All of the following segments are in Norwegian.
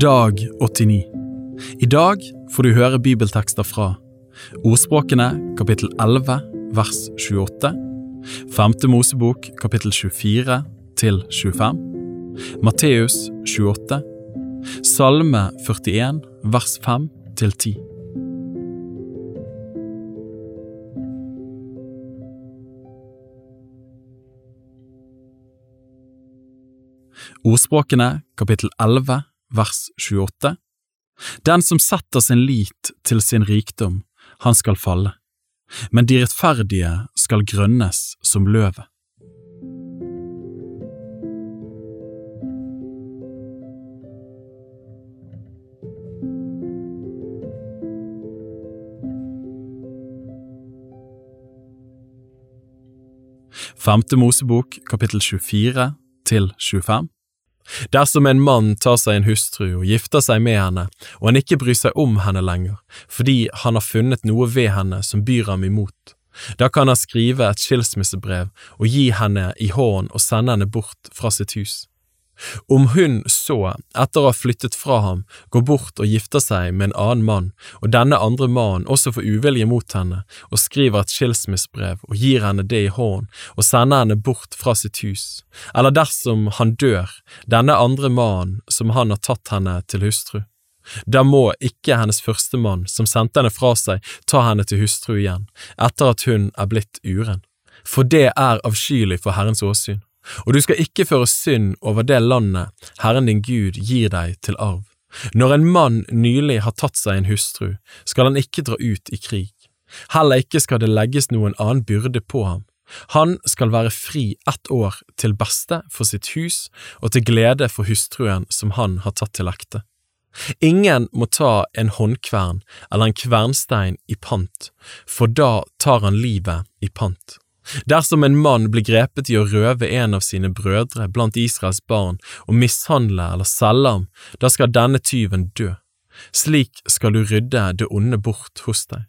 Dag 89 I dag får du høre bibeltekster fra Ordspråkene kapittel 11 vers 28 Femte Mosebok kapittel 24 til 25 Matteus 28 Salme 41 vers 5 til 10 Ordspråkene kapittel 11 vers 28 Den som setter sin lit til sin rikdom, han skal falle, men de rettferdige skal grønnes som løvet. Femte Mosebok kapittel 24 til 25 Dersom en mann tar seg en hustru og gifter seg med henne, og han ikke bryr seg om henne lenger, fordi han har funnet noe ved henne som byr ham imot, da kan han skrive et skilsmissebrev og gi henne i hånd og sende henne bort fra sitt hus. Om hun så, etter å ha flyttet fra ham, går bort og gifter seg med en annen mann, og denne andre mannen også får uvilje mot henne, og skriver et skilsmissbrev og gir henne det i hånd og sender henne bort fra sitt hus, eller dersom han dør, denne andre mannen som han har tatt henne til hustru, da må ikke hennes første mann, som sendte henne fra seg, ta henne til hustru igjen, etter at hun er blitt uren, for det er avskyelig for Herrens åsyn og du skal ikke føre synd over det landet Herren din Gud gir deg til arv. Når en mann nylig har tatt seg en hustru, skal han ikke dra ut i krig. Heller ikke skal det legges noen annen byrde på ham. Han skal være fri ett år til beste for sitt hus og til glede for hustruen som han har tatt til ekte. Ingen må ta en håndkvern eller en kvernstein i pant, for da tar han livet i pant. Dersom en mann blir grepet i å røve en av sine brødre blant Israels barn og mishandle eller selge ham, da skal denne tyven dø. Slik skal du rydde det onde bort hos deg.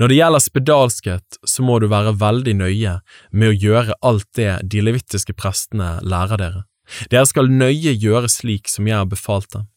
Når det gjelder spedalskhet, så må du være veldig nøye med å gjøre alt det de levittiske prestene lærer dere. Dere skal nøye gjøre slik som jeg har befalt dem.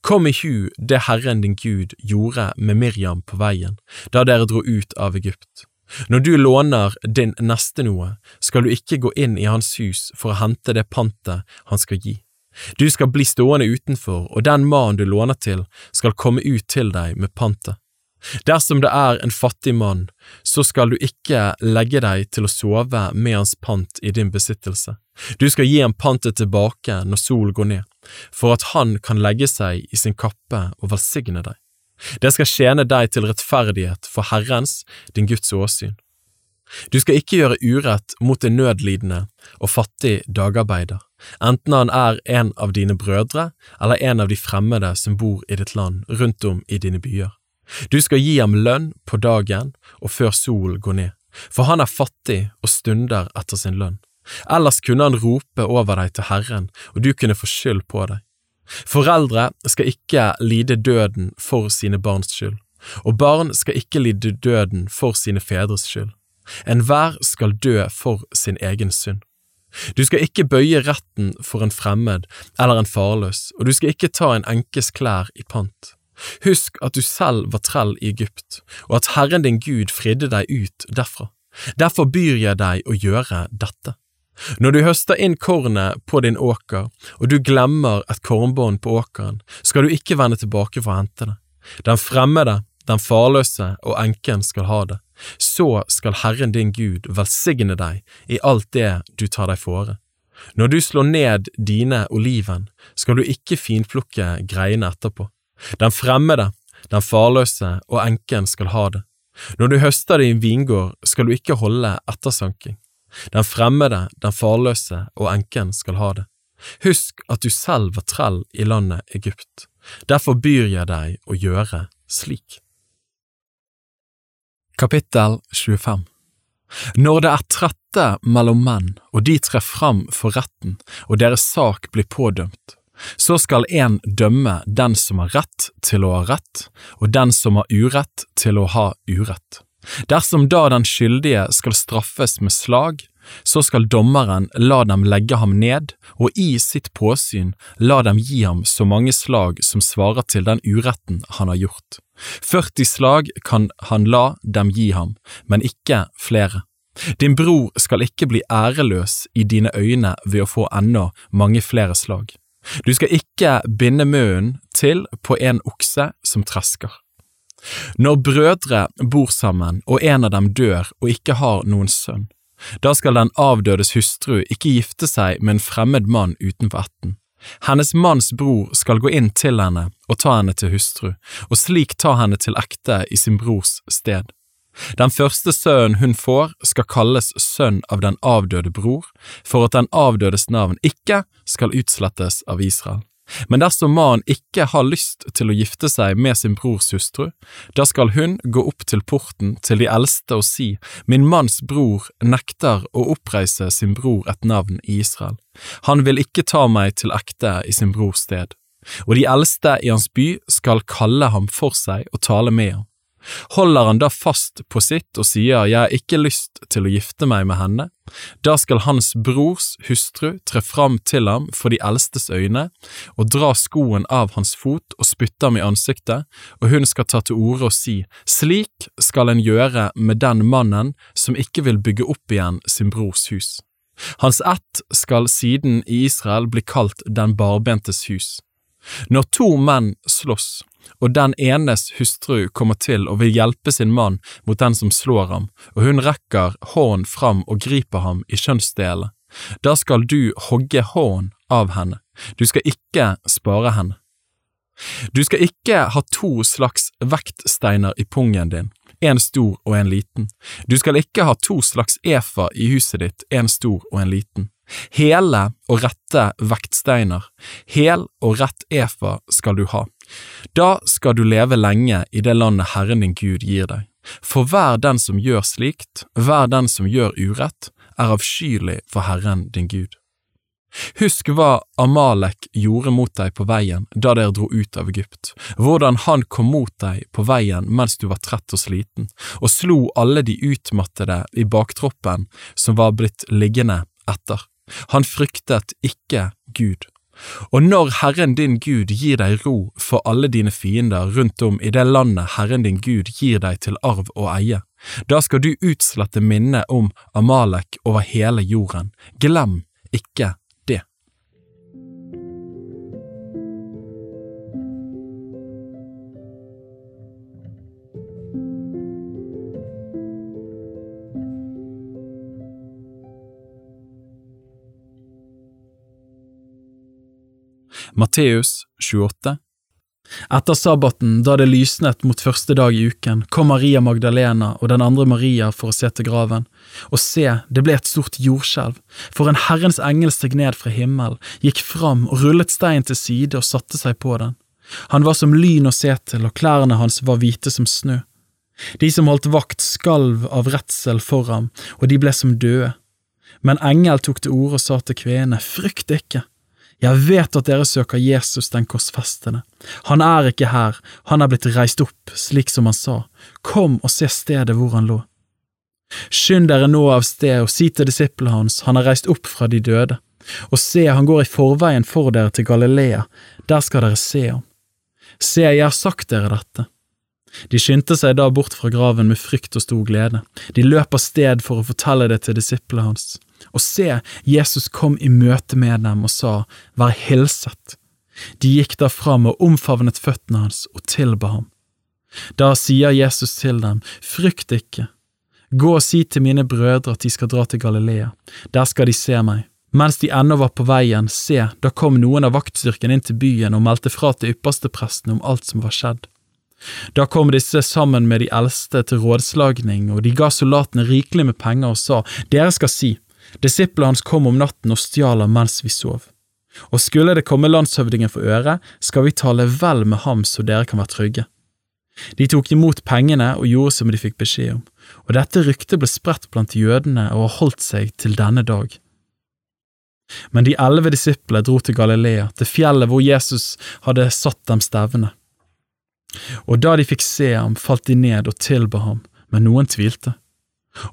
Kom i hu det Herren din Gud gjorde med Miriam på veien, da dere dro ut av Egypt. Når du låner din neste noe, skal du ikke gå inn i hans hus for å hente det pantet han skal gi. Du skal bli stående utenfor, og den mannen du låner til, skal komme ut til deg med pantet. Dersom det er en fattig mann, så skal du ikke legge deg til å sove med hans pant i din besittelse. Du skal gi ham pantet tilbake når solen går ned, for at han kan legge seg i sin kappe og velsigne deg. Det skal tjene deg til rettferdighet for Herrens, din Guds åsyn. Du skal ikke gjøre urett mot en nødlidende og fattig dagarbeider, enten han er en av dine brødre eller en av de fremmede som bor i ditt land, rundt om i dine byer. Du skal gi ham lønn på dagen og før solen går ned, for han er fattig og stunder etter sin lønn. Ellers kunne han rope over deg til Herren, og du kunne få skyld på deg. Foreldre skal ikke lide døden for sine barns skyld, og barn skal ikke lide døden for sine fedres skyld. Enhver skal dø for sin egen synd. Du skal ikke bøye retten for en fremmed eller en farløs, og du skal ikke ta en enkes klær i pant. Husk at du selv var trell i Egypt, og at Herren din Gud fridde deg ut derfra. Derfor byr jeg deg å gjøre dette. Når du høster inn kornet på din åker, og du glemmer et kornbånd på åkeren, skal du ikke vende tilbake for å hente det. Den fremmede, den farløse og enken skal ha det. Så skal Herren din Gud velsigne deg i alt det du tar deg fore. Når du slår ned dine oliven, skal du ikke finplukke greiene etterpå. Den fremmede, den farløse og enken skal ha det. Når du høster din vingård, skal du ikke holde ettersanking. Den fremmede, den farløse og enken skal ha det. Husk at du selv var trell i landet Egypt. Derfor byr jeg deg å gjøre slik. Kapittel 25 Når det er trette mellom menn, og de trer fram for retten, og deres sak blir pådømt, så skal en dømme den som har rett til å ha rett, og den som har urett til å ha urett. Dersom da den skyldige skal straffes med slag, Så skal dommeren la dem legge ham ned, og i sitt påsyn la dem gi ham så mange slag som svarer til den uretten han har gjort. 40 slag kan han la dem gi ham, men ikke flere. Din bror skal ikke bli æreløs i dine øyne ved å få enda mange flere slag. Du skal ikke binde munnen til på en okse som tresker. Når brødre bor sammen og en av dem dør og ikke har noen sønn, da skal den avdødes hustru ikke gifte seg med en fremmed mann utenfor ætten. Hennes manns bror skal gå inn til henne og ta henne til hustru, og slik ta henne til ekte i sin brors sted. Den første sønnen hun får, skal kalles sønn av den avdøde bror, for at den avdødes navn ikke skal utslettes av Israel. Men dersom mannen ikke har lyst til å gifte seg med sin brors hustru, da skal hun gå opp til porten til de eldste og si, Min manns bror nekter å oppreise sin bror et navn i Israel. Han vil ikke ta meg til ekte i sin brors sted. Og de eldste i hans by skal kalle ham for seg og tale med ham. Holder han da fast på sitt og sier jeg har ikke lyst til å gifte meg med henne, da skal hans brors hustru tre fram til ham for de eldstes øyne og dra skoen av hans fot og spytte ham i ansiktet, og hun skal ta til orde og si, slik skal en gjøre med den mannen som ikke vil bygge opp igjen sin brors hus. Hans ett skal siden i Israel bli kalt den barbentes hus. Når to menn slåss, og den enes hustru kommer til og vil hjelpe sin mann mot den som slår ham, og hun rekker hånden fram og griper ham i kjønnsdelen. da skal du hogge hånden av henne, du skal ikke spare henne. Du skal ikke ha to slags vektsteiner i pungen din, en stor og en liten. Du skal ikke ha to slags efa i huset ditt, en stor og en liten. Hele og rette vektsteiner, hel og rett efa skal du ha. Da skal du leve lenge i det landet Herren din Gud gir deg. For hver den som gjør slikt, hver den som gjør urett, er avskyelig for Herren din Gud. Husk hva Amalek gjorde mot deg på veien da dere dro ut av Egypt, hvordan han kom mot deg på veien mens du var trett og sliten, og slo alle de utmattede i baktroppen som var blitt liggende etter. Han fryktet ikke Gud. Og når Herren din Gud gir deg ro for alle dine fiender rundt om i det landet Herren din Gud gir deg til arv og eie, da skal du utslette minnet om Amalek over hele jorden. Glem ikke Matteus 28 Etter sabbaten, da det lysnet mot første dag i uken, kom Maria Magdalena og den andre Maria for å se til graven. Og se, det ble et stort jordskjelv, for en Herrens engel steg ned fra himmelen, gikk fram og rullet steinen til side og satte seg på den. Han var som lyn å se til, og klærne hans var hvite som snø. De som holdt vakt, skalv av redsel for ham, og de ble som døde. Men engel tok til orde og sa til kvinnene, frykt ikke. Jeg vet at dere søker Jesus den korsfestede. Han er ikke her, han er blitt reist opp, slik som han sa. Kom og se stedet hvor han lå. Skynd dere nå av sted og si til disiplene hans, han er reist opp fra de døde. Og se, han går i forveien for dere til Galilea, der skal dere se ham. Se, jeg har sagt dere dette. De skyndte seg da bort fra graven med frykt og stor glede. De løp av sted for å fortelle det til disiplene hans. Og se, Jesus kom i møte med dem og sa, Vær hilset. De gikk da fram og omfavnet føttene hans og tilba ham. Da sier Jesus til dem, Frykt ikke. Gå og si til mine brødre at de skal dra til Galilea. Der skal de se meg. Mens de ennå var på veien, se, da kom noen av vaktstyrken inn til byen og meldte fra til ypperstepresten om alt som var skjedd. Da kom disse sammen med de eldste til rådslagning, og de ga soldatene rikelig med penger og sa, Dere skal si, Disiplene hans kom om natten og stjal ham mens vi sov. Og skulle det komme landshøvdingen for øre, skal vi tale vel med ham så dere kan være trygge. De tok imot pengene og gjorde som de fikk beskjed om, og dette ryktet ble spredt blant jødene og har holdt seg til denne dag. Men de elleve disiplene dro til Galilea, til fjellet hvor Jesus hadde satt dem stevne. Og da de fikk se ham, falt de ned og tilba ham, men noen tvilte.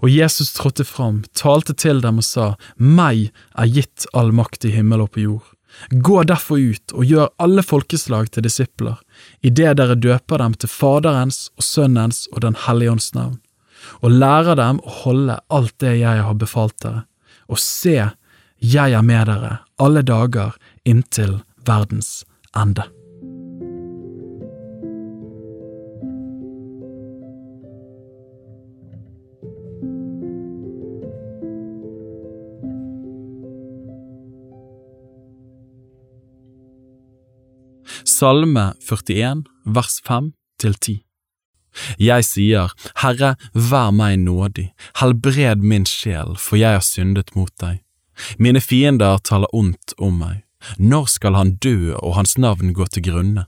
Og Jesus trådte fram, talte til dem og sa, Meg er gitt all makt i himmel og på jord. Gå derfor ut og gjør alle folkeslag til disipler, idet dere døper dem til Faderens og Sønnens og Den hellige ånds navn, og lærer dem å holde alt det jeg har befalt dere. Og se, jeg er med dere alle dager inntil verdens ende. Salme 41, vers 5 til 10 Jeg sier, Herre, vær meg nådig, helbred min sjel, for jeg har syndet mot deg. Mine fiender taler ondt om meg. Når skal han dø og hans navn gå til grunne?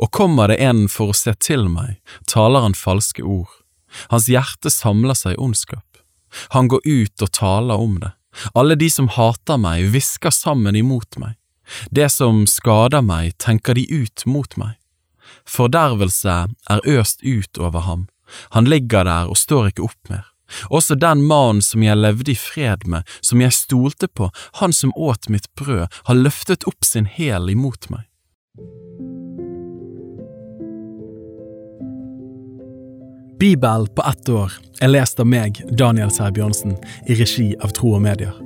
Og kommer det en for å se til meg, taler han falske ord. Hans hjerte samler seg i ondskap. Han går ut og taler om det. Alle de som hater meg, hvisker sammen imot meg. Det som skader meg, tenker de ut mot meg. Fordervelse er øst ut over ham, han ligger der og står ikke opp mer. Også den mannen som jeg levde i fred med, som jeg stolte på, han som åt mitt brød, har løftet opp sin hæl imot meg. Bibel på ett år er lest av meg, Daniel Sæbjørnsen, i regi av Tro og Medier.